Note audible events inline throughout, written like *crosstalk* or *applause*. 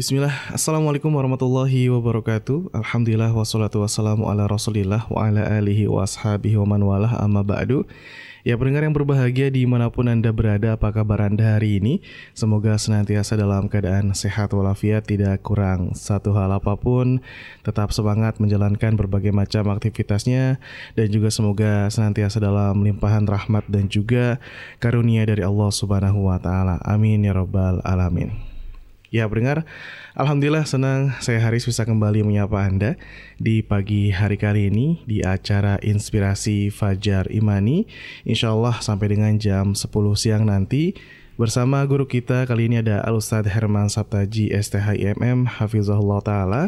Bismillah, Assalamualaikum warahmatullahi wabarakatuh. Alhamdulillah wassalatu wassalamu ala rasulillah Wa ala alihi wa ashabihi wa man walah. Amma ba'du. Ya pendengar yang berbahagia di mana pun Anda berada Apa kabar Anda hari ini? Semoga senantiasa dalam keadaan sehat walafiat Tidak kurang satu hal apa pun. Tetap semangat menjalankan berbagai macam aktivitasnya. Dan juga semoga senantiasa dalam limpahan rahmat Dan juga karunia dari Allah subhanahu wa ta'ala. Amin ya rabbal alamin Ya pendengar, Alhamdulillah senang saya Haris bisa kembali menyapa Anda di pagi hari kali ini di acara Inspirasi Fajar Imani. Insya Allah sampai dengan jam 10 siang nanti. Bersama guru kita kali ini ada Al-Ustadz Herman Sabtaji STHIMM Hafizahullah Ta'ala.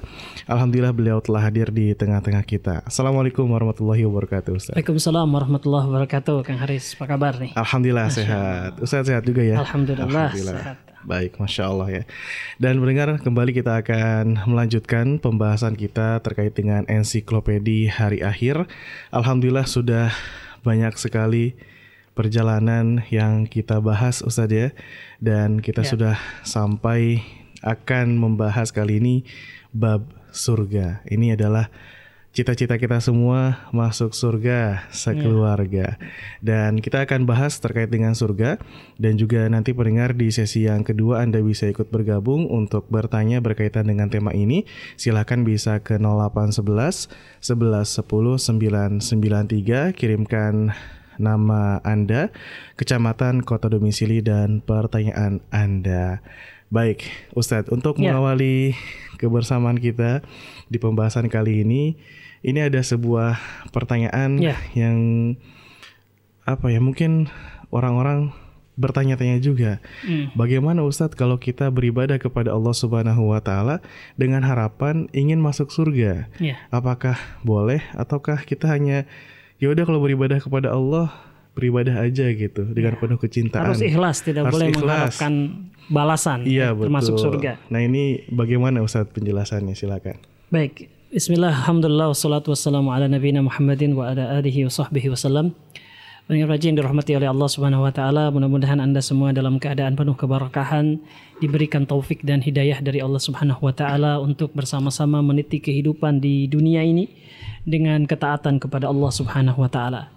Alhamdulillah beliau telah hadir di tengah-tengah kita. Assalamualaikum warahmatullahi wabarakatuh Ustaz Waalaikumsalam warahmatullahi wabarakatuh Kang Haris, apa kabar nih? Alhamdulillah sehat. Ustaz sehat juga ya? Alhamdulillah, Alhamdulillah. sehat Baik, Masya Allah ya. Dan mendengar kembali kita akan melanjutkan pembahasan kita terkait dengan ensiklopedi hari akhir. Alhamdulillah sudah banyak sekali perjalanan yang kita bahas Ustadz ya. Dan kita ya. sudah sampai akan membahas kali ini bab surga. Ini adalah cita-cita kita semua masuk surga sekeluarga. Dan kita akan bahas terkait dengan surga dan juga nanti pendengar di sesi yang kedua Anda bisa ikut bergabung untuk bertanya berkaitan dengan tema ini. Silahkan bisa ke 0811 11 10 993 kirimkan nama Anda, kecamatan, kota domisili dan pertanyaan Anda. Baik, Ustadz, untuk ya. mengawali kebersamaan kita di pembahasan kali ini, ini ada sebuah pertanyaan yeah. yang apa ya mungkin orang-orang bertanya-tanya juga mm. bagaimana Ustadz kalau kita beribadah kepada Allah Subhanahu Wa Taala dengan harapan ingin masuk surga yeah. apakah boleh ataukah kita hanya ya udah kalau beribadah kepada Allah beribadah aja gitu dengan yeah. penuh kecintaan harus ikhlas tidak harus boleh ikhlas. mengharapkan balasan iya, betul. termasuk surga nah ini bagaimana Ustadz penjelasannya silakan baik Bismillah, Alhamdulillah, wassalatu wassalamu ala nabiyina Muhammadin wa ala alihi wa sahbihi wasallam. Pendengar rajin dirahmati oleh Allah Subhanahu wa taala, mudah-mudahan Anda semua dalam keadaan penuh keberkahan, diberikan taufik dan hidayah dari Allah Subhanahu wa taala untuk bersama-sama meniti kehidupan di dunia ini dengan ketaatan kepada Allah Subhanahu wa taala.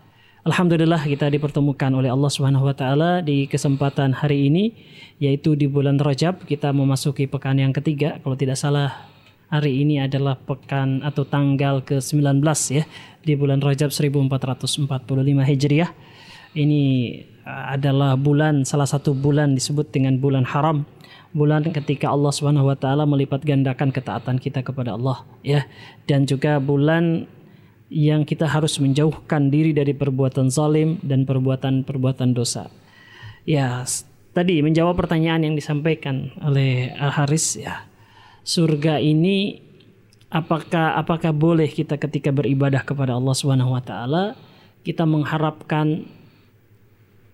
Alhamdulillah kita dipertemukan oleh Allah Subhanahu wa taala di kesempatan hari ini yaitu di bulan Rajab kita memasuki pekan yang ketiga kalau tidak salah Hari ini adalah pekan atau tanggal ke-19 ya di bulan Rajab 1445 Hijriah. Ini uh, adalah bulan salah satu bulan disebut dengan bulan haram. Bulan ketika Allah Subhanahu wa taala melipat gandakan ketaatan kita kepada Allah ya dan juga bulan yang kita harus menjauhkan diri dari perbuatan zalim dan perbuatan-perbuatan dosa. Ya, tadi menjawab pertanyaan yang disampaikan oleh Al Haris ya surga ini apakah apakah boleh kita ketika beribadah kepada Allah Subhanahu wa taala kita mengharapkan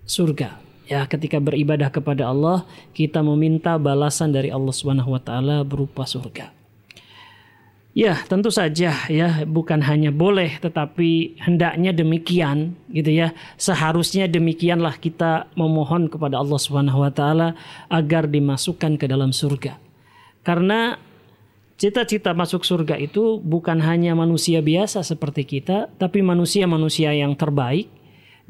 surga ya ketika beribadah kepada Allah kita meminta balasan dari Allah Subhanahu wa taala berupa surga Ya, tentu saja ya, bukan hanya boleh tetapi hendaknya demikian gitu ya. Seharusnya demikianlah kita memohon kepada Allah Subhanahu wa taala agar dimasukkan ke dalam surga. Karena cita-cita masuk surga itu bukan hanya manusia biasa seperti kita, tapi manusia-manusia yang terbaik.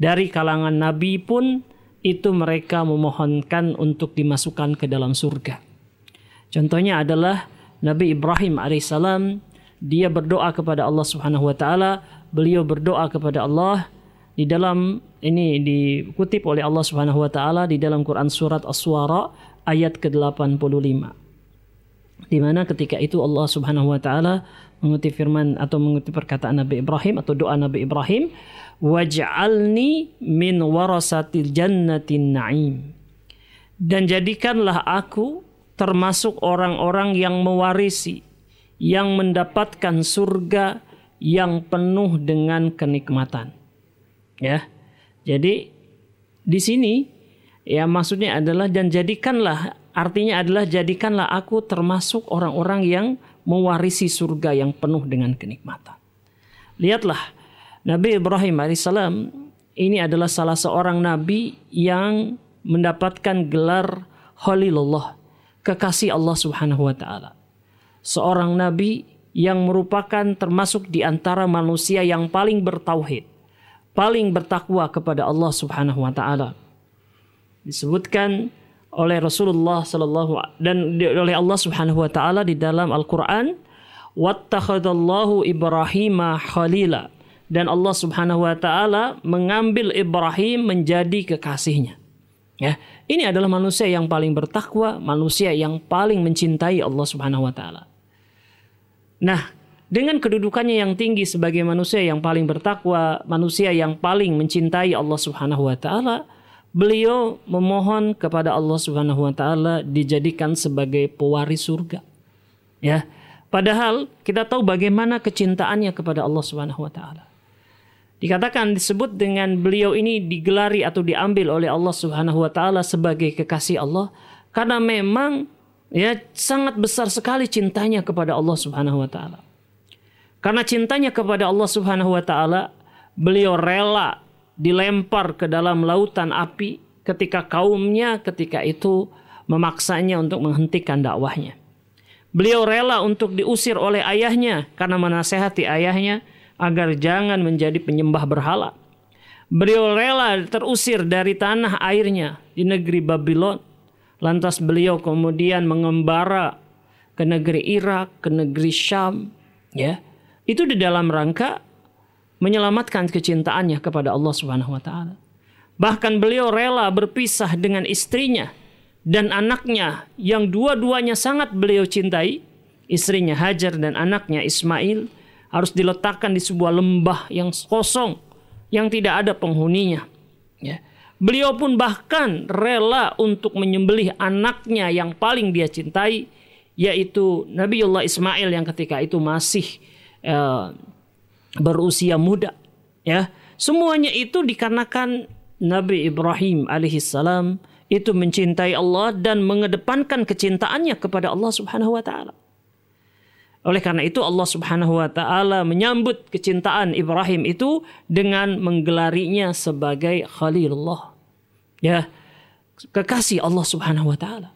Dari kalangan nabi pun itu mereka memohonkan untuk dimasukkan ke dalam surga. Contohnya adalah Nabi Ibrahim alaihissalam dia berdoa kepada Allah Subhanahu wa taala, beliau berdoa kepada Allah di dalam ini dikutip oleh Allah Subhanahu wa taala di dalam Quran surat As-Suara ayat ke-85 di mana ketika itu Allah Subhanahu wa taala mengutip firman atau mengutip perkataan Nabi Ibrahim atau doa Nabi Ibrahim waj'alni min warasatil jannatin na'im. Dan jadikanlah aku termasuk orang-orang yang mewarisi yang mendapatkan surga yang penuh dengan kenikmatan. Ya. Jadi di sini ya maksudnya adalah dan jadikanlah Artinya adalah jadikanlah aku termasuk orang-orang yang mewarisi surga yang penuh dengan kenikmatan. Lihatlah Nabi Ibrahim alaihissalam ini adalah salah seorang nabi yang mendapatkan gelar Khalilullah. kekasih Allah Subhanahu wa taala. Seorang nabi yang merupakan termasuk di antara manusia yang paling bertauhid, paling bertakwa kepada Allah Subhanahu wa taala. Disebutkan oleh Rasulullah sallallahu dan oleh Allah Subhanahu wa taala di dalam Al-Qur'an, "Wattakhadallahu Ibrahim khalila." Dan Allah Subhanahu wa taala mengambil Ibrahim menjadi kekasihnya. Ya, ini adalah manusia yang paling bertakwa, manusia yang paling mencintai Allah Subhanahu wa taala. Nah, dengan kedudukannya yang tinggi sebagai manusia yang paling bertakwa, manusia yang paling mencintai Allah Subhanahu wa taala, beliau memohon kepada Allah Subhanahu wa taala dijadikan sebagai pewaris surga. Ya. Padahal kita tahu bagaimana kecintaannya kepada Allah Subhanahu wa taala. Dikatakan disebut dengan beliau ini digelari atau diambil oleh Allah Subhanahu wa taala sebagai kekasih Allah karena memang ya sangat besar sekali cintanya kepada Allah Subhanahu wa taala. Karena cintanya kepada Allah Subhanahu wa taala, beliau rela dilempar ke dalam lautan api ketika kaumnya ketika itu memaksanya untuk menghentikan dakwahnya. Beliau rela untuk diusir oleh ayahnya karena menasehati ayahnya agar jangan menjadi penyembah berhala. Beliau rela terusir dari tanah airnya di negeri Babylon Lantas beliau kemudian mengembara ke negeri Irak, ke negeri Syam, ya. Itu di dalam rangka menyelamatkan kecintaannya kepada Allah Subhanahu wa taala. Bahkan beliau rela berpisah dengan istrinya dan anaknya yang dua-duanya sangat beliau cintai, istrinya Hajar dan anaknya Ismail harus diletakkan di sebuah lembah yang kosong yang tidak ada penghuninya. Ya. Beliau pun bahkan rela untuk menyembelih anaknya yang paling dia cintai, yaitu Nabiullah Ismail yang ketika itu masih uh, berusia muda. Ya, semuanya itu dikarenakan Nabi Ibrahim alaihissalam itu mencintai Allah dan mengedepankan kecintaannya kepada Allah Subhanahu wa taala. Oleh karena itu Allah Subhanahu wa taala menyambut kecintaan Ibrahim itu dengan menggelarinya sebagai Khalilullah ya kekasih Allah Subhanahu wa taala.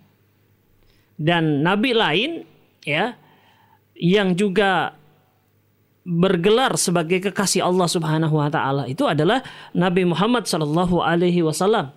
Dan nabi lain ya yang juga bergelar sebagai kekasih Allah Subhanahu wa taala itu adalah Nabi Muhammad sallallahu alaihi wasallam.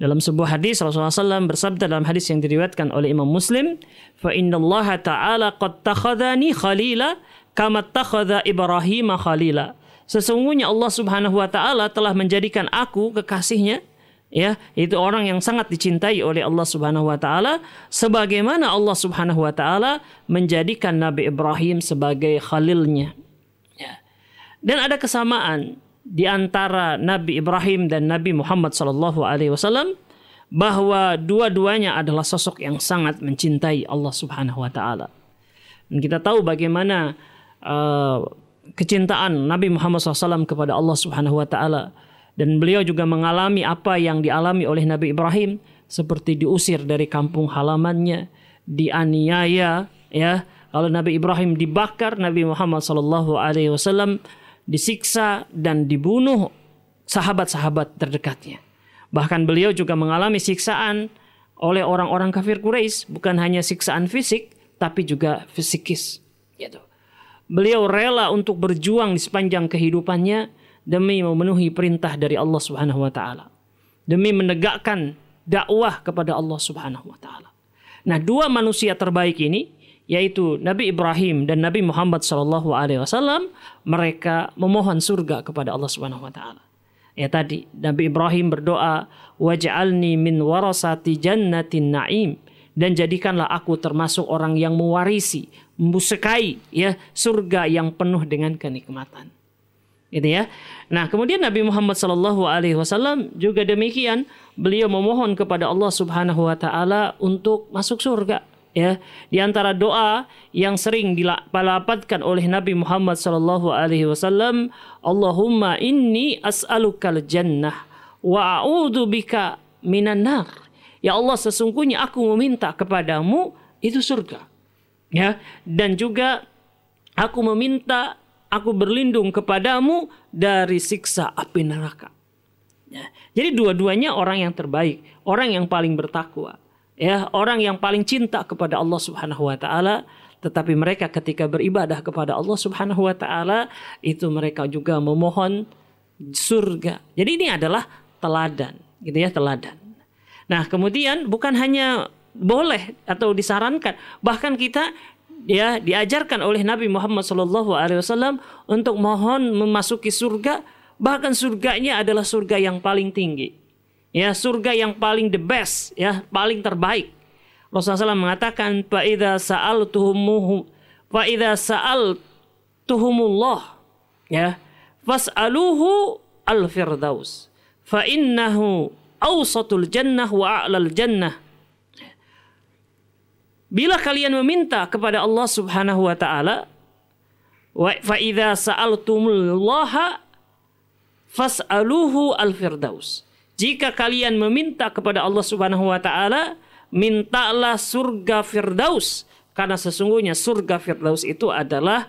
Dalam sebuah hadis Rasulullah SAW bersabda dalam hadis yang diriwayatkan oleh Imam Muslim, "Fa innallaha ta'ala qad takhadhani khalila kama takhadha Ibrahim khalila." Sesungguhnya Allah Subhanahu wa taala telah menjadikan aku kekasihnya ya itu orang yang sangat dicintai oleh Allah Subhanahu wa taala. Sebagaimana Allah Subhanahu wa taala menjadikan Nabi Ibrahim sebagai khalilnya. Ya. dan ada kesamaan di antara Nabi Ibrahim dan Nabi Muhammad sallallahu alaihi wasallam bahwa dua-duanya adalah sosok yang sangat mencintai Allah Subhanahu wa taala. Kita tahu bagaimana uh, kecintaan Nabi Muhammad SAW kepada Allah Subhanahu wa taala dan beliau juga mengalami apa yang dialami oleh Nabi Ibrahim seperti diusir dari kampung halamannya, dianiaya, ya. Kalau Nabi Ibrahim dibakar, Nabi Muhammad Wasallam disiksa dan dibunuh sahabat-sahabat terdekatnya. Bahkan beliau juga mengalami siksaan oleh orang-orang kafir Quraisy, bukan hanya siksaan fisik, tapi juga fisikis. Gitu. Beliau rela untuk berjuang di sepanjang kehidupannya demi memenuhi perintah dari Allah Subhanahu wa taala. Demi menegakkan dakwah kepada Allah Subhanahu wa taala. Nah, dua manusia terbaik ini yaitu Nabi Ibrahim dan Nabi Muhammad sallallahu alaihi wasallam mereka memohon surga kepada Allah Subhanahu wa taala. Ya tadi Nabi Ibrahim berdoa waj'alni min warasati jannatin na'im dan jadikanlah aku termasuk orang yang mewarisi, membusekai ya surga yang penuh dengan kenikmatan gitu ya. Nah, kemudian Nabi Muhammad Shallallahu alaihi wasallam juga demikian, beliau memohon kepada Allah Subhanahu wa taala untuk masuk surga ya. Di antara doa yang sering dilapatkan oleh Nabi Muhammad Shallallahu alaihi wasallam, Allahumma inni as'alukal jannah wa a'udzu bika minan nar. Ya Allah, sesungguhnya aku meminta kepadamu itu surga. Ya, dan juga aku meminta aku berlindung kepadamu dari siksa api neraka. Ya. Jadi dua-duanya orang yang terbaik, orang yang paling bertakwa. ya orang yang paling cinta kepada Allah Subhanahu wa taala tetapi mereka ketika beribadah kepada Allah Subhanahu wa taala itu mereka juga memohon surga. Jadi ini adalah teladan, gitu ya, teladan. Nah, kemudian bukan hanya boleh atau disarankan, bahkan kita ya diajarkan oleh Nabi Muhammad SAW untuk mohon memasuki surga, bahkan surganya adalah surga yang paling tinggi. Ya, surga yang paling the best, ya, paling terbaik. Rasulullah SAW mengatakan faida saal tuhumuhu faida saal tuhumullah ya fas'aluhu al firdaus fa innahu awsatul jannah wa a'lal jannah Bila kalian meminta kepada Allah Subhanahu wa taala wa fa idza sa'altumullaha fas'aluhu al firdaus jika kalian meminta kepada Allah Subhanahu wa taala mintalah surga Firdaus karena sesungguhnya surga Firdaus itu adalah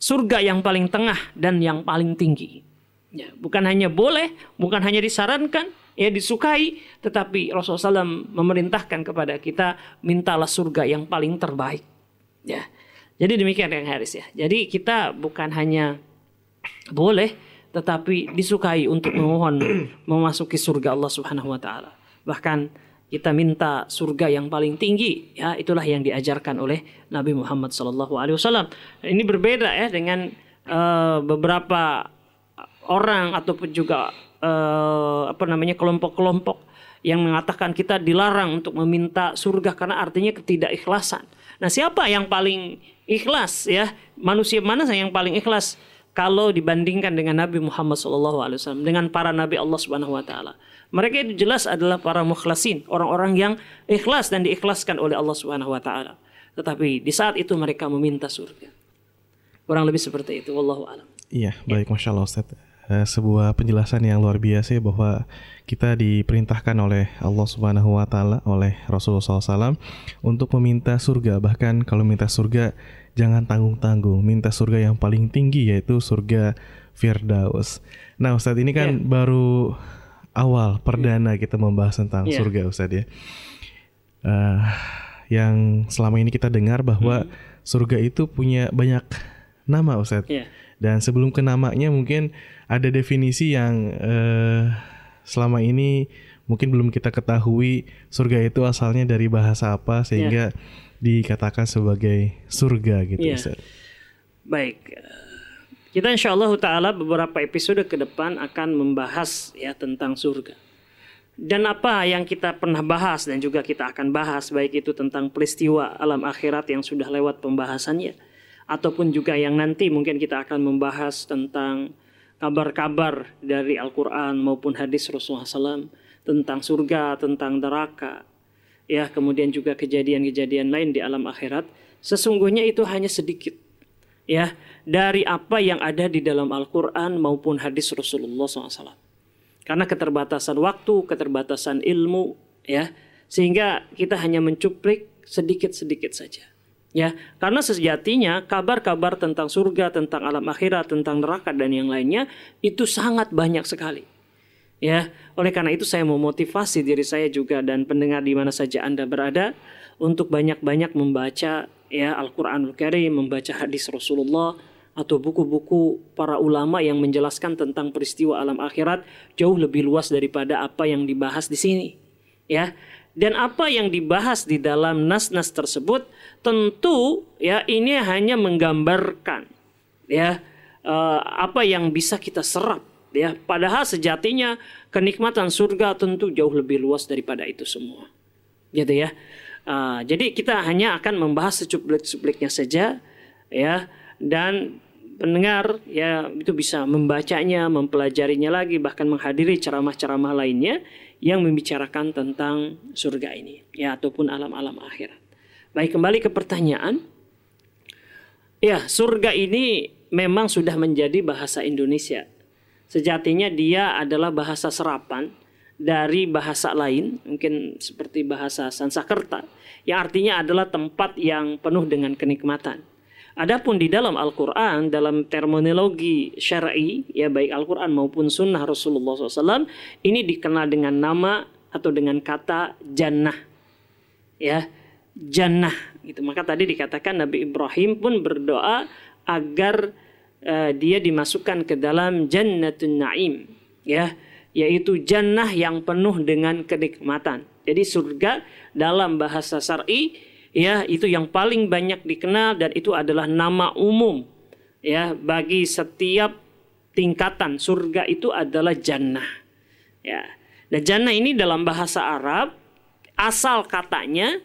surga yang paling tengah dan yang paling tinggi. Ya, bukan hanya boleh, bukan hanya disarankan, ya disukai, tetapi Rasulullah SAW memerintahkan kepada kita mintalah surga yang paling terbaik. Ya, jadi demikian yang Haris ya. Jadi kita bukan hanya boleh, tetapi disukai untuk memohon *clears throat* memasuki surga Allah Subhanahu Wa Taala. Bahkan kita minta surga yang paling tinggi ya itulah yang diajarkan oleh Nabi Muhammad Alaihi Wasallam ini berbeda ya dengan uh, beberapa orang ataupun juga uh, apa namanya kelompok-kelompok yang mengatakan kita dilarang untuk meminta surga karena artinya ketidakikhlasan nah siapa yang paling ikhlas ya manusia mana yang paling ikhlas kalau dibandingkan dengan Nabi Muhammad SAW dengan para nabi Allah Subhanahu Wa Taala mereka itu jelas adalah para mukhlasin, orang-orang yang ikhlas dan diikhlaskan oleh Allah Subhanahu wa taala. Tetapi di saat itu mereka meminta surga. Kurang lebih seperti itu, wallahu alam. Iya, baik Masya Allah Ustaz. Uh, sebuah penjelasan yang luar biasa ya, bahwa kita diperintahkan oleh Allah Subhanahu wa taala oleh Rasulullah SAW untuk meminta surga. Bahkan kalau minta surga jangan tanggung-tanggung, minta surga yang paling tinggi yaitu surga Firdaus. Nah, Ustadz ini kan yeah. baru awal perdana kita membahas tentang yeah. surga Ustaz ya. Uh, yang selama ini kita dengar bahwa hmm. surga itu punya banyak nama Ustaz. Yeah. Dan sebelum ke namanya mungkin ada definisi yang uh, selama ini mungkin belum kita ketahui surga itu asalnya dari bahasa apa sehingga yeah. dikatakan sebagai surga gitu yeah. Ustaz. Baik. Kita insya Allah Ta'ala beberapa episode ke depan akan membahas ya tentang surga. Dan apa yang kita pernah bahas dan juga kita akan bahas baik itu tentang peristiwa alam akhirat yang sudah lewat pembahasannya. Ataupun juga yang nanti mungkin kita akan membahas tentang kabar-kabar dari Al-Quran maupun hadis Rasulullah SAW tentang surga, tentang neraka, ya kemudian juga kejadian-kejadian lain di alam akhirat. Sesungguhnya itu hanya sedikit ya dari apa yang ada di dalam Al-Quran maupun hadis Rasulullah SAW. Karena keterbatasan waktu, keterbatasan ilmu, ya sehingga kita hanya mencuplik sedikit-sedikit saja. Ya, karena sejatinya kabar-kabar tentang surga, tentang alam akhirat, tentang neraka dan yang lainnya itu sangat banyak sekali. Ya, oleh karena itu saya memotivasi diri saya juga dan pendengar di mana saja Anda berada untuk banyak-banyak membaca ya Al-Qur'anul Karim, membaca hadis Rasulullah atau buku-buku para ulama yang menjelaskan tentang peristiwa alam akhirat jauh lebih luas daripada apa yang dibahas di sini. Ya. Dan apa yang dibahas di dalam nas-nas tersebut tentu ya ini hanya menggambarkan ya uh, apa yang bisa kita serap ya padahal sejatinya kenikmatan surga tentu jauh lebih luas daripada itu semua. Gitu ya. Uh, jadi kita hanya akan membahas secuplik-cupliknya saja ya dan pendengar ya itu bisa membacanya, mempelajarinya lagi bahkan menghadiri ceramah-ceramah lainnya yang membicarakan tentang surga ini ya ataupun alam-alam akhirat. Baik kembali ke pertanyaan. Ya, surga ini memang sudah menjadi bahasa Indonesia. Sejatinya dia adalah bahasa serapan dari bahasa lain, mungkin seperti bahasa Sanskerta, yang artinya adalah tempat yang penuh dengan kenikmatan. Adapun di dalam Al-Quran, dalam terminologi syar'i, ya baik Al-Quran maupun Sunnah Rasulullah SAW, ini dikenal dengan nama atau dengan kata jannah. ya jannah gitu. Maka tadi dikatakan Nabi Ibrahim pun berdoa agar uh, dia dimasukkan ke dalam jannatun naim ya yaitu jannah yang penuh dengan kenikmatan. Jadi surga dalam bahasa syar'i ya itu yang paling banyak dikenal dan itu adalah nama umum ya bagi setiap tingkatan surga itu adalah jannah. Ya. Dan jannah ini dalam bahasa Arab asal katanya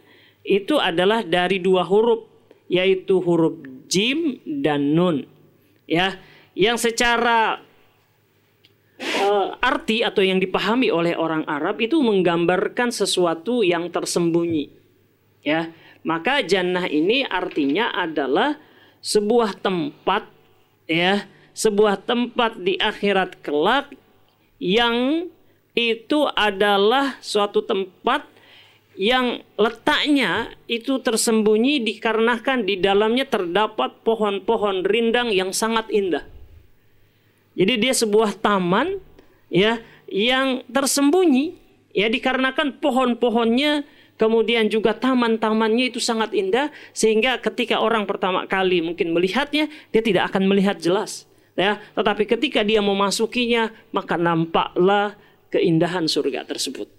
itu adalah dari dua huruf yaitu huruf jim dan nun. Ya, yang secara uh, arti atau yang dipahami oleh orang Arab itu menggambarkan sesuatu yang tersembunyi. Ya, maka jannah ini artinya adalah sebuah tempat ya, sebuah tempat di akhirat kelak yang itu adalah suatu tempat yang letaknya itu tersembunyi dikarenakan di dalamnya terdapat pohon-pohon rindang yang sangat indah. Jadi dia sebuah taman ya yang tersembunyi ya dikarenakan pohon-pohonnya kemudian juga taman-tamannya itu sangat indah sehingga ketika orang pertama kali mungkin melihatnya dia tidak akan melihat jelas ya tetapi ketika dia memasukinya maka nampaklah keindahan surga tersebut.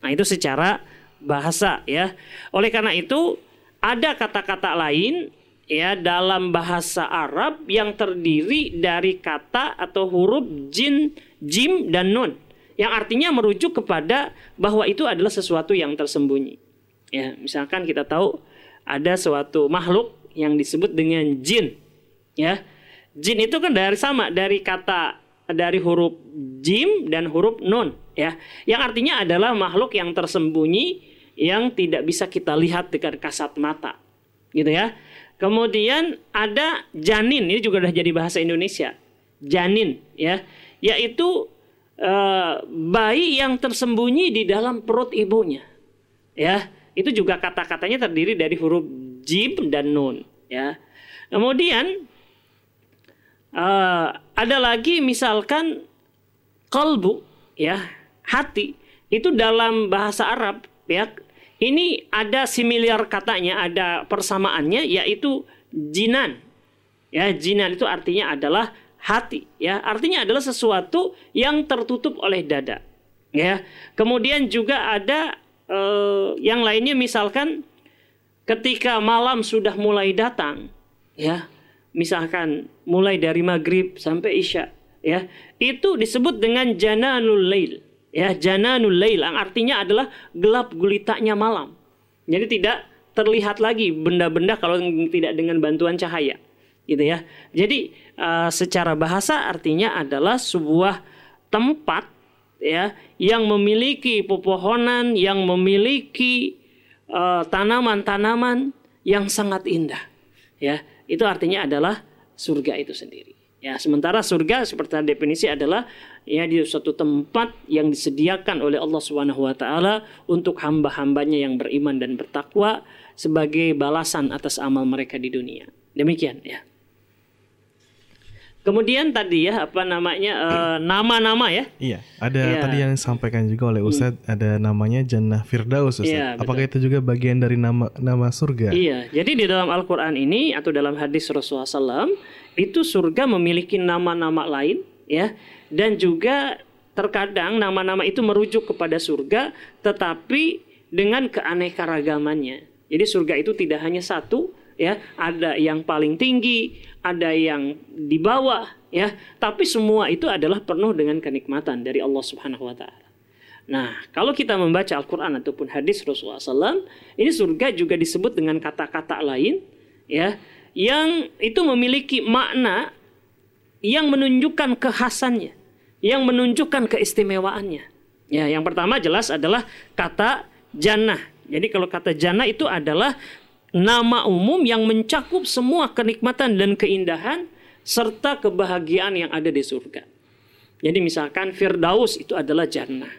Nah itu secara bahasa ya. Oleh karena itu ada kata-kata lain ya dalam bahasa Arab yang terdiri dari kata atau huruf jin, jim dan nun yang artinya merujuk kepada bahwa itu adalah sesuatu yang tersembunyi. Ya, misalkan kita tahu ada suatu makhluk yang disebut dengan jin. Ya. Jin itu kan dari sama dari kata dari huruf jim dan huruf nun ya. Yang artinya adalah makhluk yang tersembunyi yang tidak bisa kita lihat dengan kasat mata. Gitu ya. Kemudian ada janin, ini juga sudah jadi bahasa Indonesia. Janin ya, yaitu uh, bayi yang tersembunyi di dalam perut ibunya. Ya, itu juga kata-katanya terdiri dari huruf jim dan nun ya. Kemudian uh, ada lagi misalkan kalbu ya, hati itu dalam bahasa Arab ya ini ada similar katanya, ada persamaannya yaitu jinan. Ya, jinan itu artinya adalah hati, ya. Artinya adalah sesuatu yang tertutup oleh dada. Ya. Kemudian juga ada eh, yang lainnya misalkan ketika malam sudah mulai datang, ya. Misalkan mulai dari maghrib sampai isya, ya. Itu disebut dengan jananul lail ya jananul lail artinya adalah gelap gulitanya malam. Jadi tidak terlihat lagi benda-benda kalau tidak dengan bantuan cahaya. Gitu ya. Jadi uh, secara bahasa artinya adalah sebuah tempat ya yang memiliki pepohonan, yang memiliki uh, tanaman-tanaman yang sangat indah. Ya, itu artinya adalah surga itu sendiri. Ya, sementara surga seperti definisi adalah ya di suatu tempat yang disediakan oleh Allah Subhanahu wa taala untuk hamba-hambanya yang beriman dan bertakwa sebagai balasan atas amal mereka di dunia. Demikian ya. Kemudian tadi ya apa namanya uh, nama-nama ya? Iya, ada ya. tadi yang disampaikan juga oleh Ustadz hmm. ada namanya Jannah Firdaus Ustadz. Ya, Apakah itu juga bagian dari nama nama surga? Iya, jadi di dalam Al-Qur'an ini atau dalam hadis Rasulullah SAW itu surga memiliki nama-nama lain ya dan juga terkadang nama-nama itu merujuk kepada surga tetapi dengan keanekaragamannya. Jadi surga itu tidak hanya satu ya, ada yang paling tinggi, ada yang di bawah ya, tapi semua itu adalah penuh dengan kenikmatan dari Allah Subhanahu wa taala. Nah, kalau kita membaca Al-Qur'an ataupun hadis Rasulullah SAW, ini surga juga disebut dengan kata-kata lain ya, yang itu memiliki makna yang menunjukkan kekhasannya, yang menunjukkan keistimewaannya. Ya, yang pertama jelas adalah kata jannah. Jadi kalau kata jannah itu adalah nama umum yang mencakup semua kenikmatan dan keindahan serta kebahagiaan yang ada di surga. Jadi misalkan Firdaus itu adalah jannah.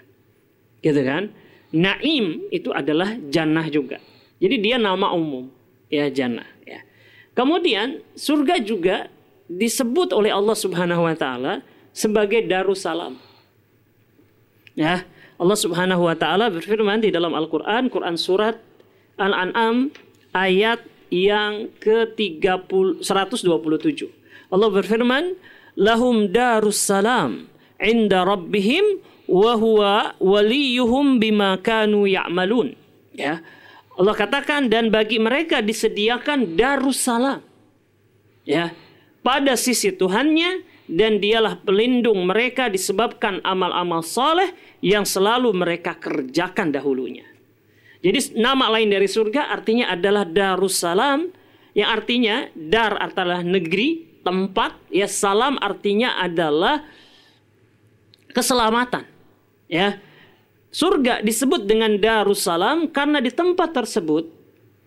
Gitu kan? Naim itu adalah jannah juga. Jadi dia nama umum ya jannah ya. Kemudian surga juga disebut oleh Allah Subhanahu wa taala sebagai darussalam. Ya, Allah Subhanahu wa taala berfirman di dalam Al-Qur'an, Quran surat Al-An'am ayat yang ke-30 127. Allah berfirman, "Lahum darus salam inda rabbihim wa huwa waliyuhum bima kanu ya'malun." Ya. Allah katakan dan bagi mereka disediakan darussalam. Ya. Pada sisi Tuhannya dan dialah pelindung mereka disebabkan amal-amal soleh yang selalu mereka kerjakan dahulunya. Jadi nama lain dari surga artinya adalah Darussalam yang artinya dar adalah negeri, tempat, ya salam artinya adalah keselamatan. Ya. Surga disebut dengan Darussalam karena di tempat tersebut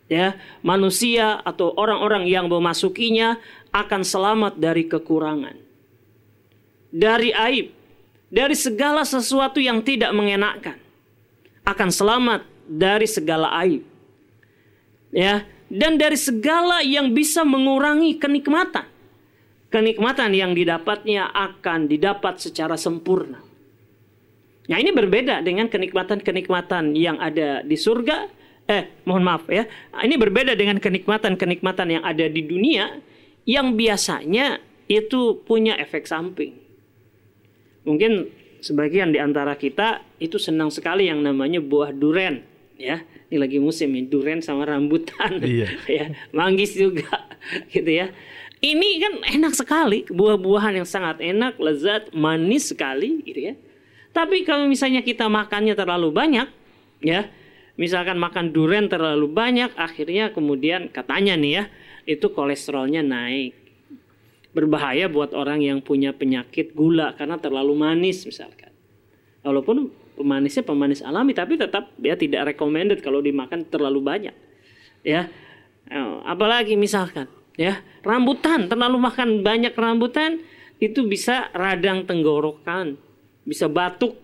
ya manusia atau orang-orang yang memasukinya akan selamat dari kekurangan dari aib, dari segala sesuatu yang tidak mengenakkan. Akan selamat dari segala aib. Ya, dan dari segala yang bisa mengurangi kenikmatan. Kenikmatan yang didapatnya akan didapat secara sempurna. Nah, ini berbeda dengan kenikmatan-kenikmatan yang ada di surga. Eh, mohon maaf ya. Ini berbeda dengan kenikmatan-kenikmatan yang ada di dunia yang biasanya itu punya efek samping. Mungkin sebagian di antara kita itu senang sekali yang namanya buah duren ya. Ini lagi musim ya duren sama rambutan. Iya. *laughs* ya manggis juga gitu ya. Ini kan enak sekali buah-buahan yang sangat enak lezat manis sekali gitu ya. Tapi kalau misalnya kita makannya terlalu banyak ya misalkan makan duren terlalu banyak akhirnya kemudian katanya nih ya itu kolesterolnya naik berbahaya buat orang yang punya penyakit gula karena terlalu manis misalkan. Walaupun pemanisnya pemanis alami tapi tetap ya tidak recommended kalau dimakan terlalu banyak. Ya. Eh, apalagi misalkan ya, rambutan terlalu makan banyak rambutan itu bisa radang tenggorokan, bisa batuk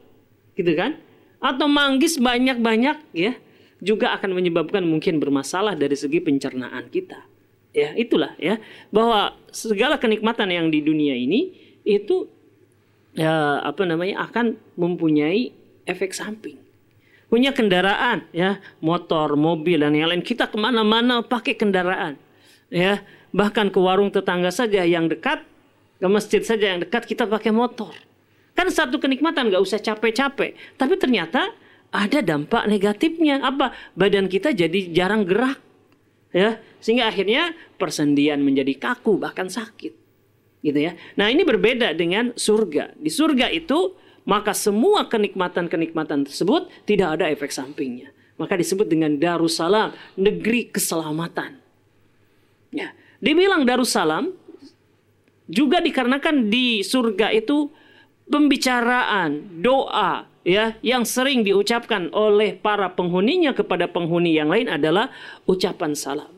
gitu kan? Atau manggis banyak-banyak ya juga akan menyebabkan mungkin bermasalah dari segi pencernaan kita ya itulah ya. Bahwa segala kenikmatan yang di dunia ini itu ya apa namanya akan mempunyai efek samping. Punya kendaraan ya. Motor mobil dan yang lain. Kita ke mana-mana pakai kendaraan ya. Bahkan ke warung tetangga saja yang dekat ke masjid saja yang dekat kita pakai motor. Kan satu kenikmatan nggak usah capek-capek. Tapi ternyata ada dampak negatifnya. Apa? Badan kita jadi jarang gerak ya sehingga akhirnya persendian menjadi kaku bahkan sakit. Gitu ya. Nah ini berbeda dengan surga. Di surga itu maka semua kenikmatan-kenikmatan tersebut tidak ada efek sampingnya. Maka disebut dengan Darussalam negeri keselamatan. Ya dibilang Darussalam juga dikarenakan di surga itu pembicaraan doa ya yang sering diucapkan oleh para penghuninya kepada penghuni yang lain adalah ucapan salam.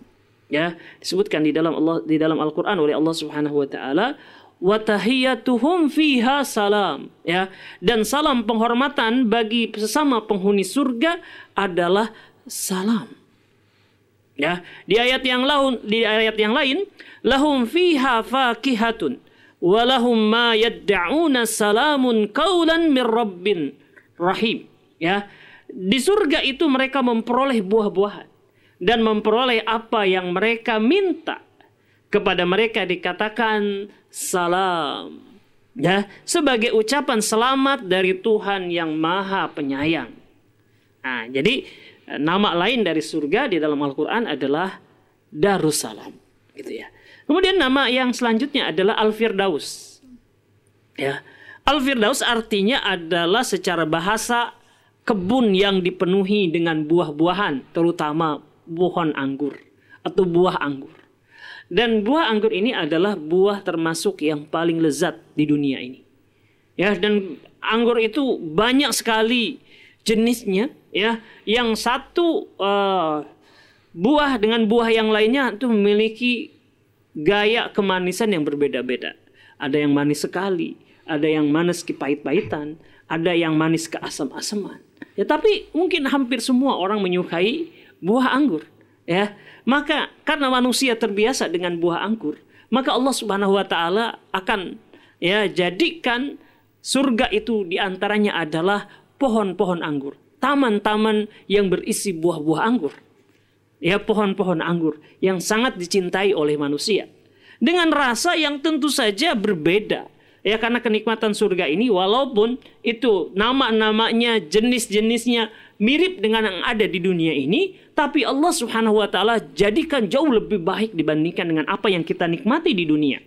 Ya, disebutkan di dalam Allah di dalam Al-Qur'an oleh Allah Subhanahu wa taala wa tahiyyatuhum fiha salam. Ya dan salam penghormatan bagi sesama penghuni surga adalah salam. Ya di ayat yang lain di ayat yang lain lahum fiha fakihatun walahum ma yad'una salamun qaulan mir rabbin rahim ya di surga itu mereka memperoleh buah-buahan dan memperoleh apa yang mereka minta kepada mereka dikatakan salam ya sebagai ucapan selamat dari Tuhan yang Maha Penyayang. Nah, jadi nama lain dari surga di dalam Al-Qur'an adalah Darussalam gitu ya. Kemudian nama yang selanjutnya adalah Al-Firdaus. Ya. Al-Firdaus artinya adalah secara bahasa kebun yang dipenuhi dengan buah-buahan, terutama pohon anggur atau buah anggur. Dan buah anggur ini adalah buah termasuk yang paling lezat di dunia ini. Ya, dan anggur itu banyak sekali jenisnya, ya. Yang satu uh, buah dengan buah yang lainnya itu memiliki gaya kemanisan yang berbeda-beda. Ada yang manis sekali, ada yang manis ke pahit-pahitan, ada yang manis ke asam-asaman. Ya tapi mungkin hampir semua orang menyukai buah anggur, ya. Maka karena manusia terbiasa dengan buah anggur, maka Allah Subhanahu wa taala akan ya jadikan surga itu di antaranya adalah pohon-pohon anggur, taman-taman yang berisi buah-buah anggur. ya pohon-pohon anggur yang sangat dicintai oleh manusia dengan rasa yang tentu saja berbeda ya karena kenikmatan surga ini walaupun itu nama-namanya jenis-jenisnya mirip dengan yang ada di dunia ini tapi Allah Subhanahu wa taala jadikan jauh lebih baik dibandingkan dengan apa yang kita nikmati di dunia.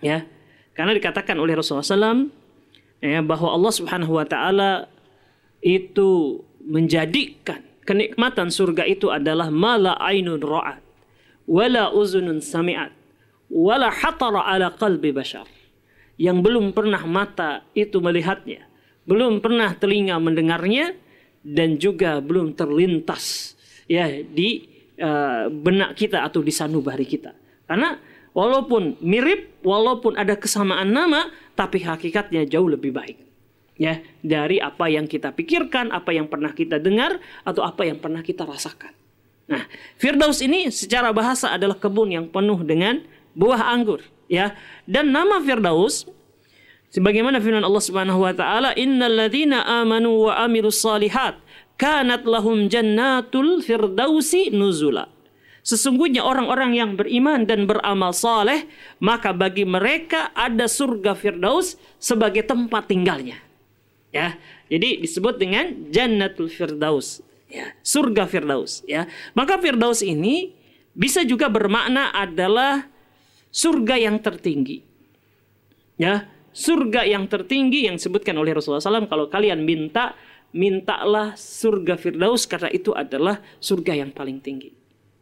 Ya karena dikatakan oleh Rasulullah SAW ya bahwa Allah Subhanahu wa taala itu menjadikan kenikmatan surga itu adalah mala ainun ra'at wala uzunun sami'at wala hatara ala qalbi bashar yang belum pernah mata itu melihatnya belum pernah telinga mendengarnya dan juga belum terlintas ya di uh, benak kita atau di sanubari kita karena walaupun mirip walaupun ada kesamaan nama tapi hakikatnya jauh lebih baik ya dari apa yang kita pikirkan, apa yang pernah kita dengar atau apa yang pernah kita rasakan. Nah, Firdaus ini secara bahasa adalah kebun yang penuh dengan buah anggur, ya. Dan nama Firdaus sebagaimana firman Allah Subhanahu wa taala, "Innal ladzina amanu wa amilus solihat kanat lahum jannatul firdausi nuzula." Sesungguhnya orang-orang yang beriman dan beramal saleh, maka bagi mereka ada surga Firdaus sebagai tempat tinggalnya ya. Jadi disebut dengan Jannatul Firdaus, ya, surga Firdaus, ya. Maka Firdaus ini bisa juga bermakna adalah surga yang tertinggi. Ya, surga yang tertinggi yang disebutkan oleh Rasulullah SAW kalau kalian minta mintalah surga Firdaus karena itu adalah surga yang paling tinggi.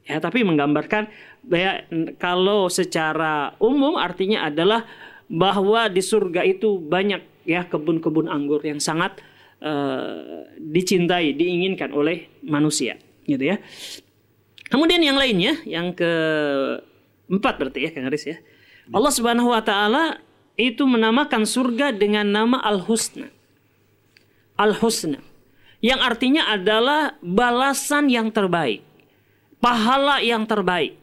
Ya, tapi menggambarkan ya, kalau secara umum artinya adalah bahwa di surga itu banyak ya kebun-kebun anggur yang sangat uh, dicintai, diinginkan oleh manusia, gitu ya. Kemudian yang lainnya, yang ke empat berarti ya, Kang Aris ya. Allah Subhanahu wa taala itu menamakan surga dengan nama Al-Husna. Al-Husna. Yang artinya adalah balasan yang terbaik. Pahala yang terbaik.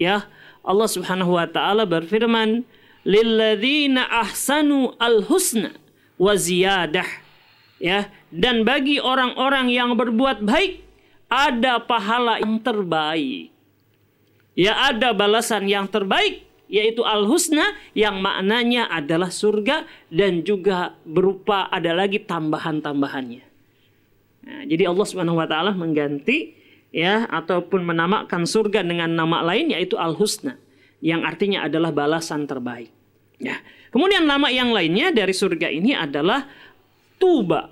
Ya, Allah Subhanahu wa taala berfirman, "Lilladzina ahsanu al-husna wa ziyadah. Ya, dan bagi orang-orang yang berbuat baik ada pahala yang terbaik. Ya, ada balasan yang terbaik yaitu al-husna yang maknanya adalah surga dan juga berupa ada lagi tambahan-tambahannya. Nah, jadi Allah Subhanahu wa taala mengganti ya ataupun menamakan surga dengan nama lain yaitu al-husna yang artinya adalah balasan terbaik. Ya. Kemudian nama yang lainnya dari surga ini adalah Tuba.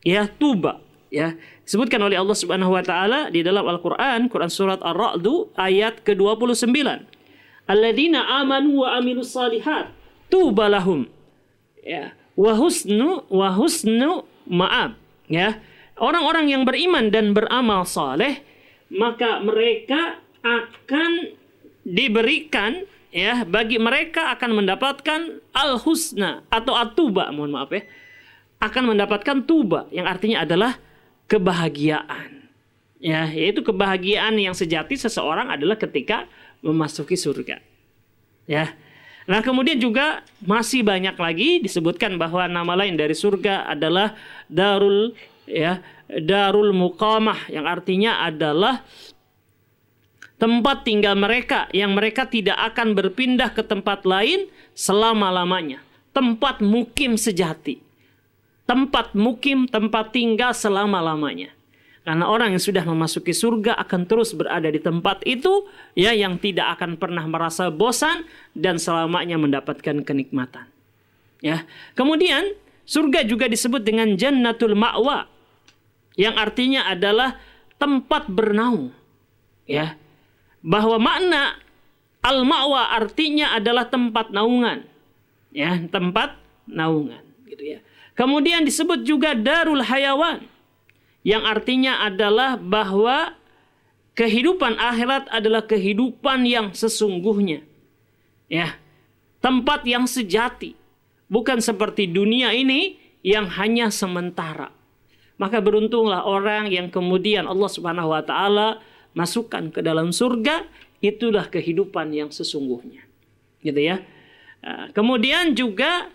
Ya, Tuba. Ya, disebutkan oleh Allah Subhanahu wa taala di dalam Al-Qur'an, Quran surat Ar-Ra'd ayat ke-29. Alladzina amanu wa amilus salihat tuba lahum. Ya, wa husnu wa husnu ma'ab. Ya. Orang-orang yang beriman dan beramal saleh maka mereka akan diberikan ya bagi mereka akan mendapatkan al husna atau atuba mohon maaf ya akan mendapatkan tuba yang artinya adalah kebahagiaan ya yaitu kebahagiaan yang sejati seseorang adalah ketika memasuki surga ya Nah, kemudian juga masih banyak lagi disebutkan bahwa nama lain dari surga adalah Darul ya, Darul Muqamah yang artinya adalah tempat tinggal mereka yang mereka tidak akan berpindah ke tempat lain selama-lamanya. Tempat mukim sejati. Tempat mukim, tempat tinggal selama-lamanya. Karena orang yang sudah memasuki surga akan terus berada di tempat itu ya yang tidak akan pernah merasa bosan dan selamanya mendapatkan kenikmatan. Ya. Kemudian surga juga disebut dengan jannatul ma'wa yang artinya adalah tempat bernaung. Ya bahwa makna al-ma'wa artinya adalah tempat naungan. Ya, tempat naungan. Kemudian disebut juga darul hayawan yang artinya adalah bahwa kehidupan akhirat adalah kehidupan yang sesungguhnya. Ya. Tempat yang sejati. Bukan seperti dunia ini yang hanya sementara. Maka beruntunglah orang yang kemudian Allah Subhanahu wa taala masukkan ke dalam surga, itulah kehidupan yang sesungguhnya. Gitu ya. Kemudian juga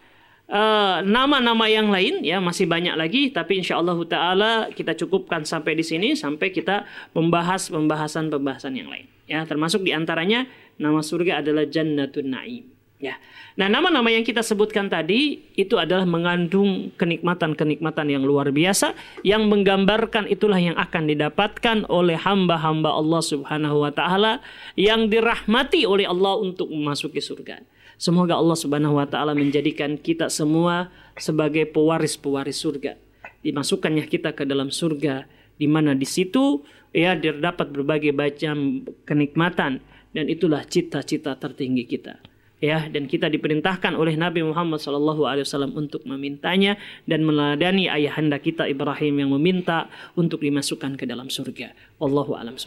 uh, nama-nama yang lain ya masih banyak lagi. Tapi insya Allah taala kita cukupkan sampai di sini sampai kita membahas pembahasan-pembahasan yang lain ya. Termasuk di antaranya nama surga adalah Jannatun Naim ya. Nah nama-nama yang kita sebutkan tadi itu adalah mengandung kenikmatan-kenikmatan yang luar biasa yang menggambarkan itulah yang akan didapatkan oleh hamba-hamba Allah Subhanahu wa taala yang dirahmati oleh Allah untuk memasuki surga Semoga Allah Subhanahu wa taala menjadikan kita semua sebagai pewaris-pewaris surga. Dimasukkannya kita ke dalam surga di mana di situ ya terdapat berbagai macam kenikmatan dan itulah cita-cita tertinggi kita. Ya, dan kita diperintahkan oleh Nabi Muhammad SAW untuk memintanya dan meladani ayahanda kita Ibrahim yang meminta untuk dimasukkan ke dalam surga. Allahu a'lam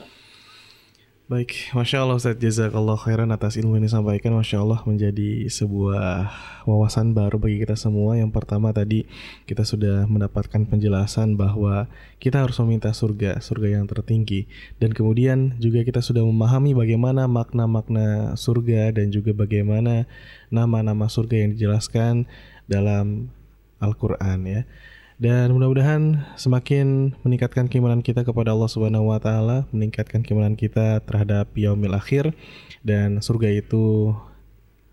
Baik, Masya Allah Ustaz. Jazakallah khairan atas ilmu yang disampaikan. Masya Allah menjadi sebuah wawasan baru bagi kita semua. Yang pertama tadi kita sudah mendapatkan penjelasan bahwa kita harus meminta surga, surga yang tertinggi. Dan kemudian juga kita sudah memahami bagaimana makna-makna surga Dan juga bagaimana nama-nama surga yang dijelaskan dalam Al-Quran ya dan mudah-mudahan semakin meningkatkan keimanan kita kepada Allah Subhanahu wa taala, meningkatkan keimanan kita terhadap yaumil akhir dan surga itu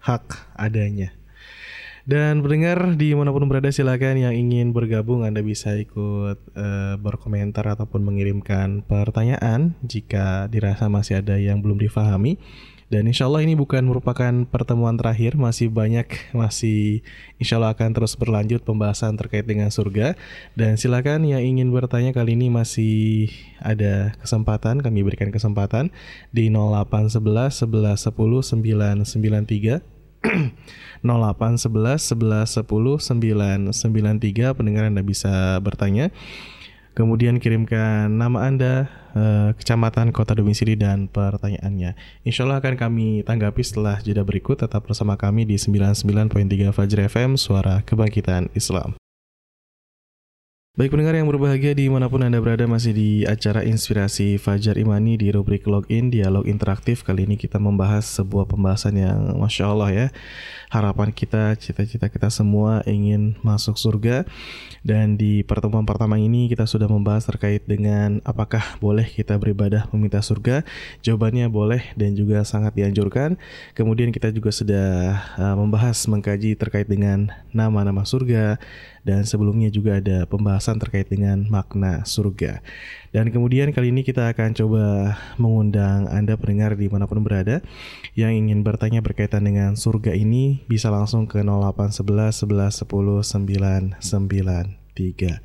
hak adanya. Dan pendengar di mana pun berada silakan yang ingin bergabung Anda bisa ikut uh, berkomentar ataupun mengirimkan pertanyaan jika dirasa masih ada yang belum difahami. Dan insya Allah ini bukan merupakan pertemuan terakhir, masih banyak, masih insya Allah akan terus berlanjut pembahasan terkait dengan surga. Dan silakan yang ingin bertanya kali ini masih ada kesempatan, kami berikan kesempatan di 0811 11 10 993 0811 11 10 993 pendengar Anda bisa bertanya Kemudian kirimkan nama Anda, eh, kecamatan, kota domisili, dan pertanyaannya. Insya Allah akan kami tanggapi setelah jeda berikut. Tetap bersama kami di 99.3 Fajr FM, Suara Kebangkitan Islam. Baik pendengar yang berbahagia di mana pun Anda berada masih di acara Inspirasi Fajar Imani di rubrik Login Dialog Interaktif Kali ini kita membahas sebuah pembahasan yang Masya Allah ya Harapan kita, cita-cita kita semua ingin masuk surga. Dan di pertemuan pertama ini kita sudah membahas terkait dengan apakah boleh kita beribadah meminta surga. Jawabannya boleh dan juga sangat dianjurkan. Kemudian kita juga sudah uh, membahas, mengkaji terkait dengan nama-nama surga. Dan sebelumnya juga ada pembahasan terkait dengan makna surga. Dan kemudian kali ini kita akan coba mengundang Anda pendengar di mana pun berada yang ingin bertanya berkaitan dengan surga ini bisa langsung ke 0811 11 10 993.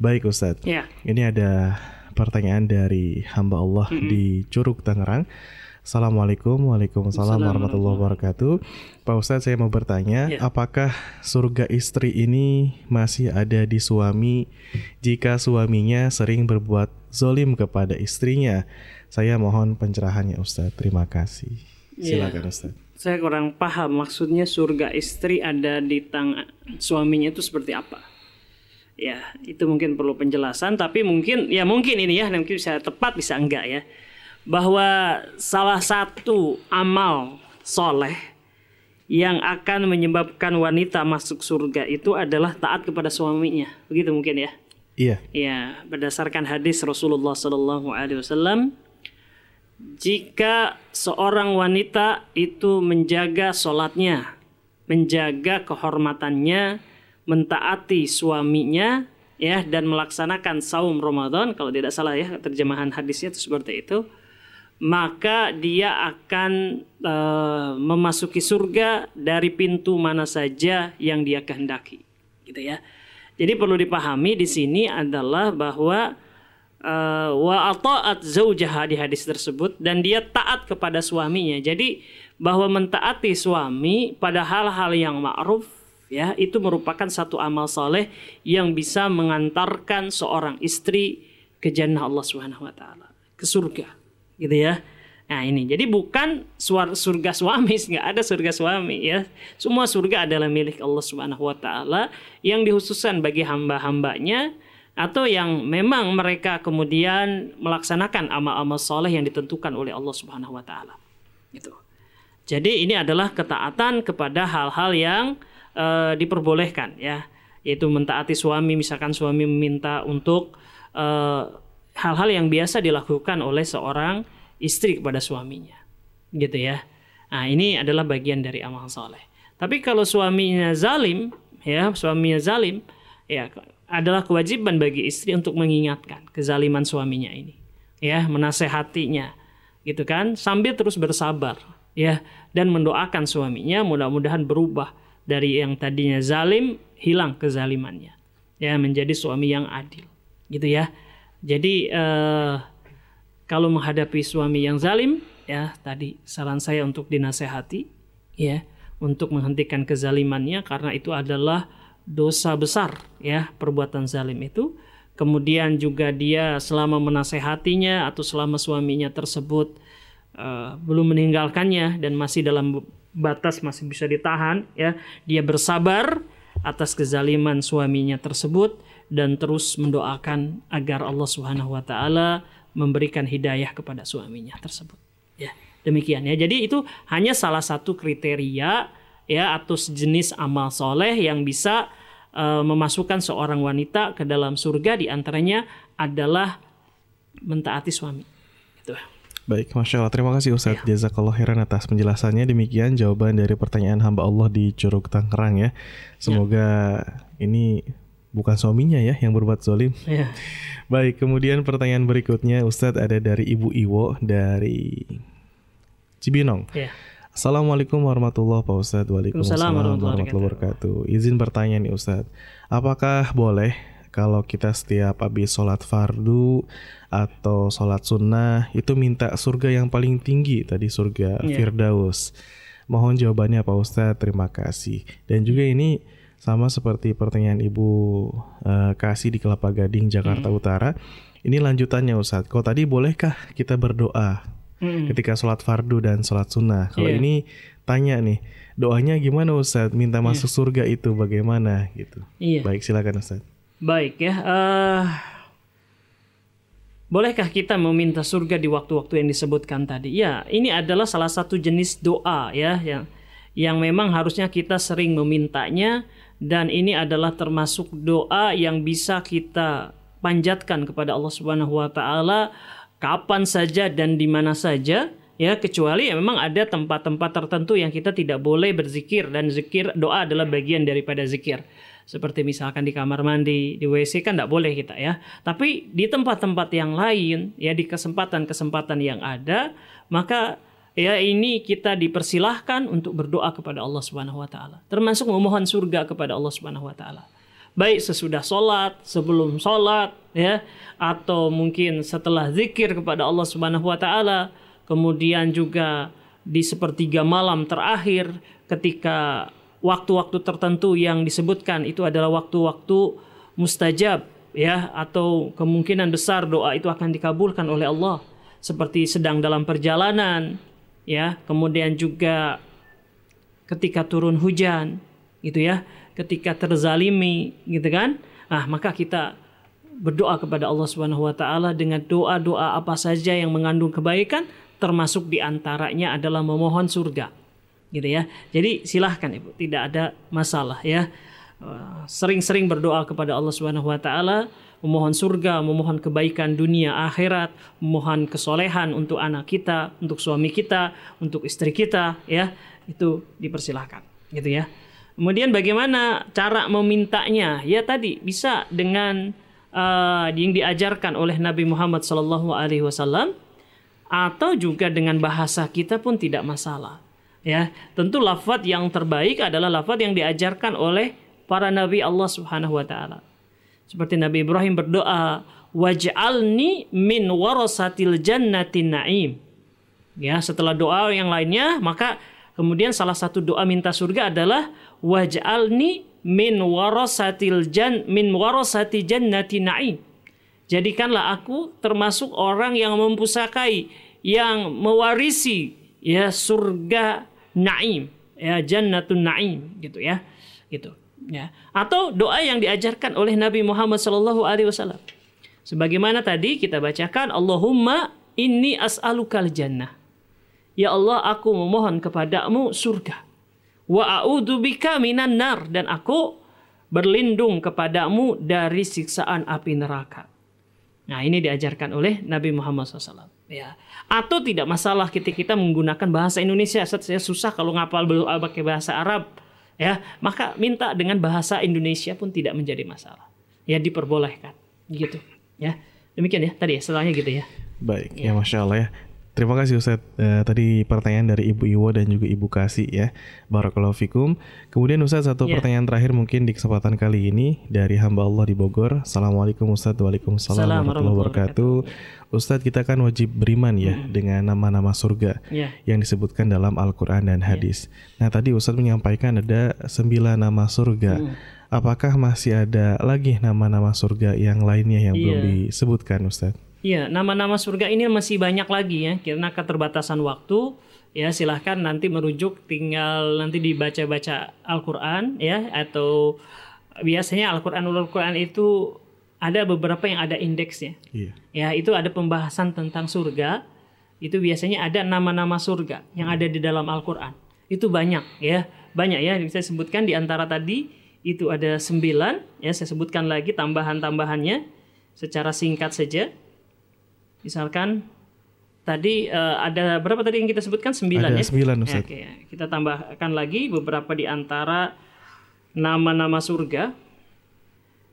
Baik Ustadz, ya. ini ada pertanyaan dari hamba Allah mm -hmm. di Curug Tangerang. Assalamualaikum Waalaikumsalam warahmatullahi wabarakatuh Pak Ustadz saya mau bertanya ya. Apakah surga istri ini masih ada di suami Jika suaminya sering berbuat zolim kepada istrinya Saya mohon pencerahannya Ustadz Terima kasih ya. Silakan ya. Ustadz Saya kurang paham maksudnya surga istri ada di tangan suaminya itu seperti apa Ya itu mungkin perlu penjelasan Tapi mungkin ya mungkin ini ya Mungkin bisa tepat bisa enggak ya bahwa salah satu amal soleh yang akan menyebabkan wanita masuk surga itu adalah taat kepada suaminya. Begitu mungkin ya? Iya. Iya, berdasarkan hadis Rasulullah Sallallahu Alaihi Wasallam, jika seorang wanita itu menjaga sholatnya, menjaga kehormatannya, mentaati suaminya, ya dan melaksanakan saum Ramadan, kalau tidak salah ya terjemahan hadisnya itu seperti itu, maka dia akan uh, memasuki surga dari pintu mana saja yang dia kehendaki. Gitu ya. Jadi perlu dipahami di sini adalah bahwa uh, wa ata'at zaujaha di hadis tersebut dan dia taat kepada suaminya jadi bahwa mentaati suami pada hal-hal yang ma'ruf ya itu merupakan satu amal soleh yang bisa mengantarkan seorang istri ke jannah Allah Subhanahu wa taala ke surga gitu ya. Nah ini jadi bukan surga suami, *laughs* nggak ada surga suami ya. Semua surga adalah milik Allah Subhanahu Wa Taala yang dikhususkan bagi hamba-hambanya atau yang memang mereka kemudian melaksanakan amal-amal soleh yang ditentukan oleh Allah Subhanahu Wa Taala. Gitu. Jadi ini adalah ketaatan kepada hal-hal yang uh, diperbolehkan ya yaitu mentaati suami misalkan suami meminta untuk uh, hal-hal yang biasa dilakukan oleh seorang istri kepada suaminya gitu ya nah ini adalah bagian dari amal soleh tapi kalau suaminya zalim ya suaminya zalim ya adalah kewajiban bagi istri untuk mengingatkan kezaliman suaminya ini. Ya menasehatinya gitu kan? Sambil terus bersabar ya dan mendoakan suaminya mudah-mudahan berubah dari yang tadinya zalim hilang kezalimannya. Ya menjadi suami yang adil gitu ya. Jadi eh, kalau menghadapi suami yang zalim ya tadi saran saya untuk dinasehati ya untuk menghentikan kezalimannya karena itu adalah dosa besar ya perbuatan zalim itu. Kemudian juga dia selama menasehatinya atau selama suaminya tersebut uh, belum meninggalkannya dan masih dalam batas masih bisa ditahan ya. Dia bersabar atas kezaliman suaminya tersebut dan terus mendoakan agar Allah Subhanahu wa taala memberikan hidayah kepada suaminya tersebut ya. Demikian ya. Jadi itu hanya salah satu kriteria ya atau sejenis amal soleh yang bisa uh, memasukkan seorang wanita ke dalam surga. Di antaranya adalah mentaati suami. Gitu. Baik, Masya Allah. Terima kasih Ustaz ya. Jazakallah khairan atas penjelasannya. Demikian jawaban dari pertanyaan hamba Allah di Curug Tangerang ya. Semoga ya. ini bukan suaminya ya yang berbuat zolim. Ya. *laughs* Baik, kemudian pertanyaan berikutnya Ustadz ada dari Ibu Iwo dari Cibinong. Yeah. Assalamualaikum warahmatullahi wabarakatuh Ustaz. Waalaikumsalam warahmatullahi wabarakatuh. Izin bertanya nih Ustaz. Apakah boleh kalau kita setiap habis sholat fardu atau sholat sunnah itu minta surga yang paling tinggi tadi surga yeah. Firdaus. Mohon jawabannya Pak Ustadz. Terima kasih. Dan juga ini sama seperti pertanyaan Ibu uh, Kasih di Kelapa Gading Jakarta mm. Utara. Ini lanjutannya Ustadz. Kok tadi bolehkah kita berdoa hmm. ketika sholat fardu dan sholat sunnah. Kalau yeah. ini tanya nih, doanya gimana Ustaz? Minta iya. masuk yeah. surga itu bagaimana gitu? Yeah. Baik, silakan Ustaz. Baik ya. Uh, bolehkah kita meminta surga di waktu-waktu yang disebutkan tadi? Ya, ini adalah salah satu jenis doa ya yang yang memang harusnya kita sering memintanya dan ini adalah termasuk doa yang bisa kita panjatkan kepada Allah Subhanahu wa taala kapan saja dan di mana saja ya kecuali ya memang ada tempat-tempat tertentu yang kita tidak boleh berzikir dan zikir doa adalah bagian daripada zikir. Seperti misalkan di kamar mandi di WC kan tidak boleh kita ya. Tapi di tempat-tempat yang lain ya di kesempatan-kesempatan yang ada maka ya ini kita dipersilahkan untuk berdoa kepada Allah Subhanahu wa taala. Termasuk memohon surga kepada Allah Subhanahu wa taala baik sesudah sholat, sebelum sholat, ya, atau mungkin setelah zikir kepada Allah Subhanahu Wa Taala, kemudian juga di sepertiga malam terakhir ketika waktu-waktu tertentu yang disebutkan itu adalah waktu-waktu mustajab ya atau kemungkinan besar doa itu akan dikabulkan oleh Allah seperti sedang dalam perjalanan ya kemudian juga ketika turun hujan gitu ya ketika terzalimi gitu kan? Ah maka kita berdoa kepada Allah Subhanahu wa taala dengan doa-doa apa saja yang mengandung kebaikan termasuk di antaranya adalah memohon surga gitu ya. Jadi silahkan ibu tidak ada masalah ya. Eh, sering-sering berdoa kepada Allah Subhanahu wa taala memohon surga, memohon kebaikan dunia akhirat, memohon kesolehan untuk anak kita, untuk suami kita, untuk istri kita ya, itu dipersilahkan gitu ya. Kemudian bagaimana cara memintanya? Ya tadi bisa dengan uh, yang diajarkan oleh Nabi Muhammad Sallallahu Alaihi Wasallam atau juga dengan bahasa kita pun tidak masalah. Ya, tentu lafaz yang terbaik adalah lafaz yang diajarkan oleh para nabi Allah Subhanahu wa taala. Seperti Nabi Ibrahim berdoa, "Waj'alni min warasatil jannati na'im." Ya, setelah doa yang lainnya, maka kemudian salah satu doa minta surga adalah waj'alni min warasatil jan min warasati jannati na'im. Jadikanlah aku termasuk orang yang mempusakai yang mewarisi ya surga naim ya jannatun naim gitu ya gitu ya. Atau doa yang diajarkan oleh Nabi Muhammad sallallahu alaihi wasallam. Sebagaimana tadi kita bacakan Allahumma inni as'alukal jannah ya Allah aku memohon kepadamu surga Wa a'udzubika minan nar dan aku berlindung kepadamu dari siksaan api neraka. Nah, ini diajarkan oleh Nabi Muhammad SAW. Ya. Atau tidak masalah ketika kita menggunakan bahasa Indonesia. Saya susah kalau ngapal belum pakai bahasa Arab. Ya, maka minta dengan bahasa Indonesia pun tidak menjadi masalah. Ya, diperbolehkan. Gitu. Ya. Demikian ya tadi ya, setelahnya gitu ya. Baik, ya, ya Masya Allah ya. Terima kasih Ustadz. Uh, tadi pertanyaan dari Ibu Iwo dan juga Ibu Kasih ya. Barakallahu fikum. Kemudian Ustadz satu yeah. pertanyaan terakhir mungkin di kesempatan kali ini dari hamba Allah di Bogor. Assalamualaikum Ustadz. Waalaikumsalam warahmatullahi wabarakatuh. Ustadz kita kan wajib beriman ya hmm. dengan nama-nama surga yeah. yang disebutkan dalam Al-Quran dan iya. hadis. Yeah. Nah tadi Ustadz menyampaikan ada sembilan nama surga. Hmm. Apakah masih ada lagi nama-nama surga yang lainnya yang yeah. belum disebutkan Ustadz? Iya, nama-nama surga ini masih banyak lagi ya, karena keterbatasan waktu. Ya, silahkan nanti merujuk, tinggal nanti dibaca-baca Al-Quran ya, atau biasanya Al-Quran Al-Quran itu ada beberapa yang ada indeksnya. Iya. Ya, itu ada pembahasan tentang surga. Itu biasanya ada nama-nama surga yang ada di dalam Al-Quran. Itu banyak ya, banyak ya. Bisa sebutkan di antara tadi itu ada sembilan. Ya, saya sebutkan lagi tambahan-tambahannya secara singkat saja. Misalkan tadi uh, ada berapa tadi yang kita sebutkan sembilan ada ya? Sembilan Ustaz. Ya, oke, kita tambahkan lagi beberapa di antara nama-nama surga.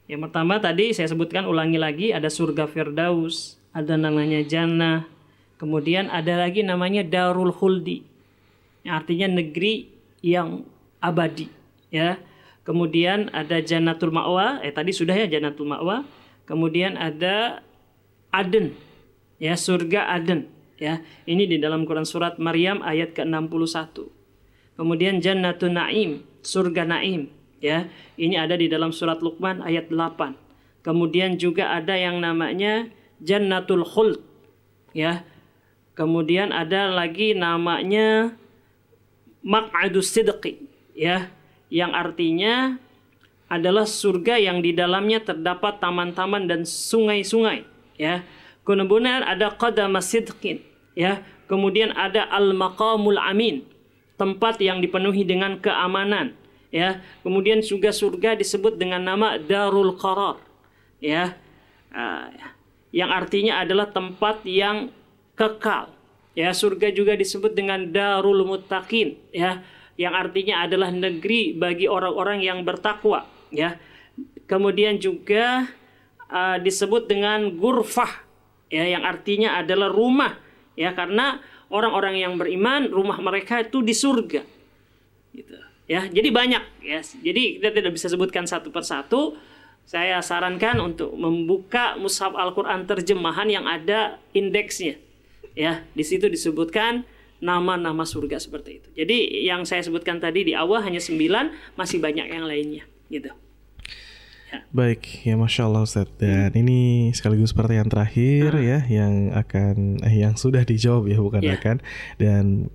Yang pertama tadi saya sebutkan ulangi lagi ada surga Firdaus, ada namanya Jannah, kemudian ada lagi namanya Darul Khuldi. Yang artinya negeri yang abadi, ya. Kemudian ada Jannatul Ma'wa, eh tadi sudah ya Jannatul Ma'wa. Kemudian ada Aden, ya surga Aden ya. Ini di dalam Quran surat Maryam ayat ke-61. Kemudian Jannatun Naim surga Naim ya. Ini ada di dalam surat Luqman ayat 8 kemudian juga ada yang namanya Jannatul Khuld ya. Kemudian ada lagi namanya Maq'adus Sidqi ya. Yang artinya adalah surga yang di dalamnya terdapat taman-taman dan sungai-sungai ya Kemudian ada qadam sidqin, ya. Kemudian ada al-maqamul amin, tempat yang dipenuhi dengan keamanan, ya. Kemudian juga surga disebut dengan nama Darul Qarar, ya. Uh, yang artinya adalah tempat yang kekal. Ya, surga juga disebut dengan Darul Muttaqin, ya, yang artinya adalah negeri bagi orang-orang yang bertakwa, ya. Kemudian juga uh, disebut dengan gurfah ya yang artinya adalah rumah. Ya karena orang-orang yang beriman rumah mereka itu di surga. Gitu. Ya jadi banyak. Ya jadi kita tidak bisa sebutkan satu persatu. Saya sarankan untuk membuka mushaf Al-Qur'an terjemahan yang ada indeksnya. Ya di situ disebutkan nama-nama surga seperti itu. Jadi yang saya sebutkan tadi di awal hanya sembilan masih banyak yang lainnya. Gitu Baik, ya masya Allah Ustaz. Dan hmm. ini sekaligus pertanyaan terakhir hmm. ya yang akan eh, yang sudah dijawab ya bukan yeah. akan dan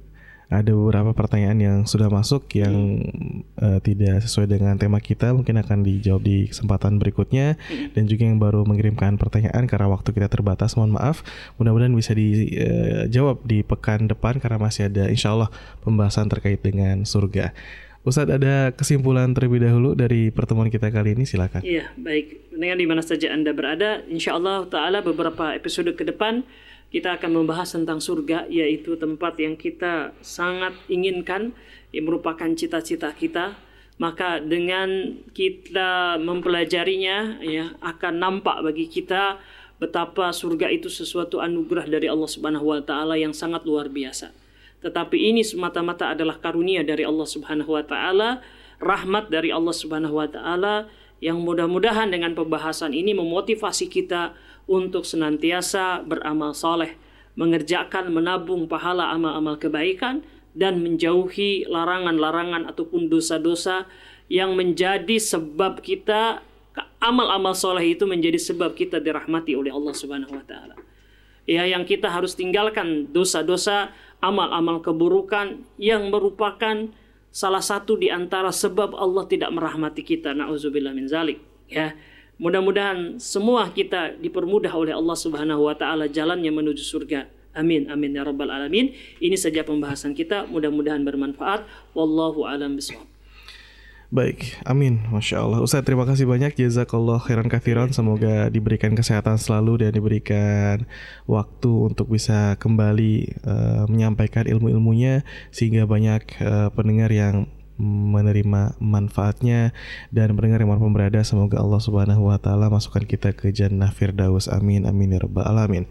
ada beberapa pertanyaan yang sudah masuk yang hmm. uh, tidak sesuai dengan tema kita mungkin akan dijawab di kesempatan berikutnya hmm. dan juga yang baru mengirimkan pertanyaan karena waktu kita terbatas mohon maaf mudah-mudahan bisa dijawab uh, di pekan depan karena masih ada insya Allah pembahasan terkait dengan surga. Ustadz ada kesimpulan terlebih dahulu dari pertemuan kita kali ini? Silakan. Iya baik. Dengan di mana saja anda berada, insya Allah taala beberapa episode ke depan kita akan membahas tentang surga yaitu tempat yang kita sangat inginkan yang merupakan cita-cita kita. Maka dengan kita mempelajarinya ya akan nampak bagi kita betapa surga itu sesuatu anugerah dari Allah Subhanahu wa taala yang sangat luar biasa tetapi ini semata-mata adalah karunia dari Allah Subhanahu wa taala, rahmat dari Allah Subhanahu wa taala yang mudah-mudahan dengan pembahasan ini memotivasi kita untuk senantiasa beramal soleh, mengerjakan menabung pahala amal-amal kebaikan dan menjauhi larangan-larangan ataupun dosa-dosa yang menjadi sebab kita amal-amal soleh itu menjadi sebab kita dirahmati oleh Allah Subhanahu wa taala. Ya, yang kita harus tinggalkan dosa-dosa amal-amal keburukan yang merupakan salah satu di antara sebab Allah tidak merahmati kita. Nauzubillah min zalik. Ya. Mudah-mudahan semua kita dipermudah oleh Allah Subhanahu wa taala jalannya menuju surga. Amin amin ya rabbal alamin. Ini saja pembahasan kita. Mudah-mudahan bermanfaat. Wallahu alam bishawab. Baik, amin. Masya Allah. Ustaz, terima kasih banyak. Jazakallah khairan kathiran. Semoga diberikan kesehatan selalu dan diberikan waktu untuk bisa kembali uh, menyampaikan ilmu-ilmunya sehingga banyak uh, pendengar yang menerima manfaatnya dan mendengar yang manfaat berada semoga Allah Subhanahu wa taala masukkan kita ke jannah firdaus amin amin ya rabbal alamin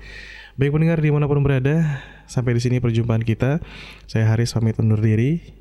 baik pendengar di mana pun berada sampai di sini perjumpaan kita saya Haris pamit undur diri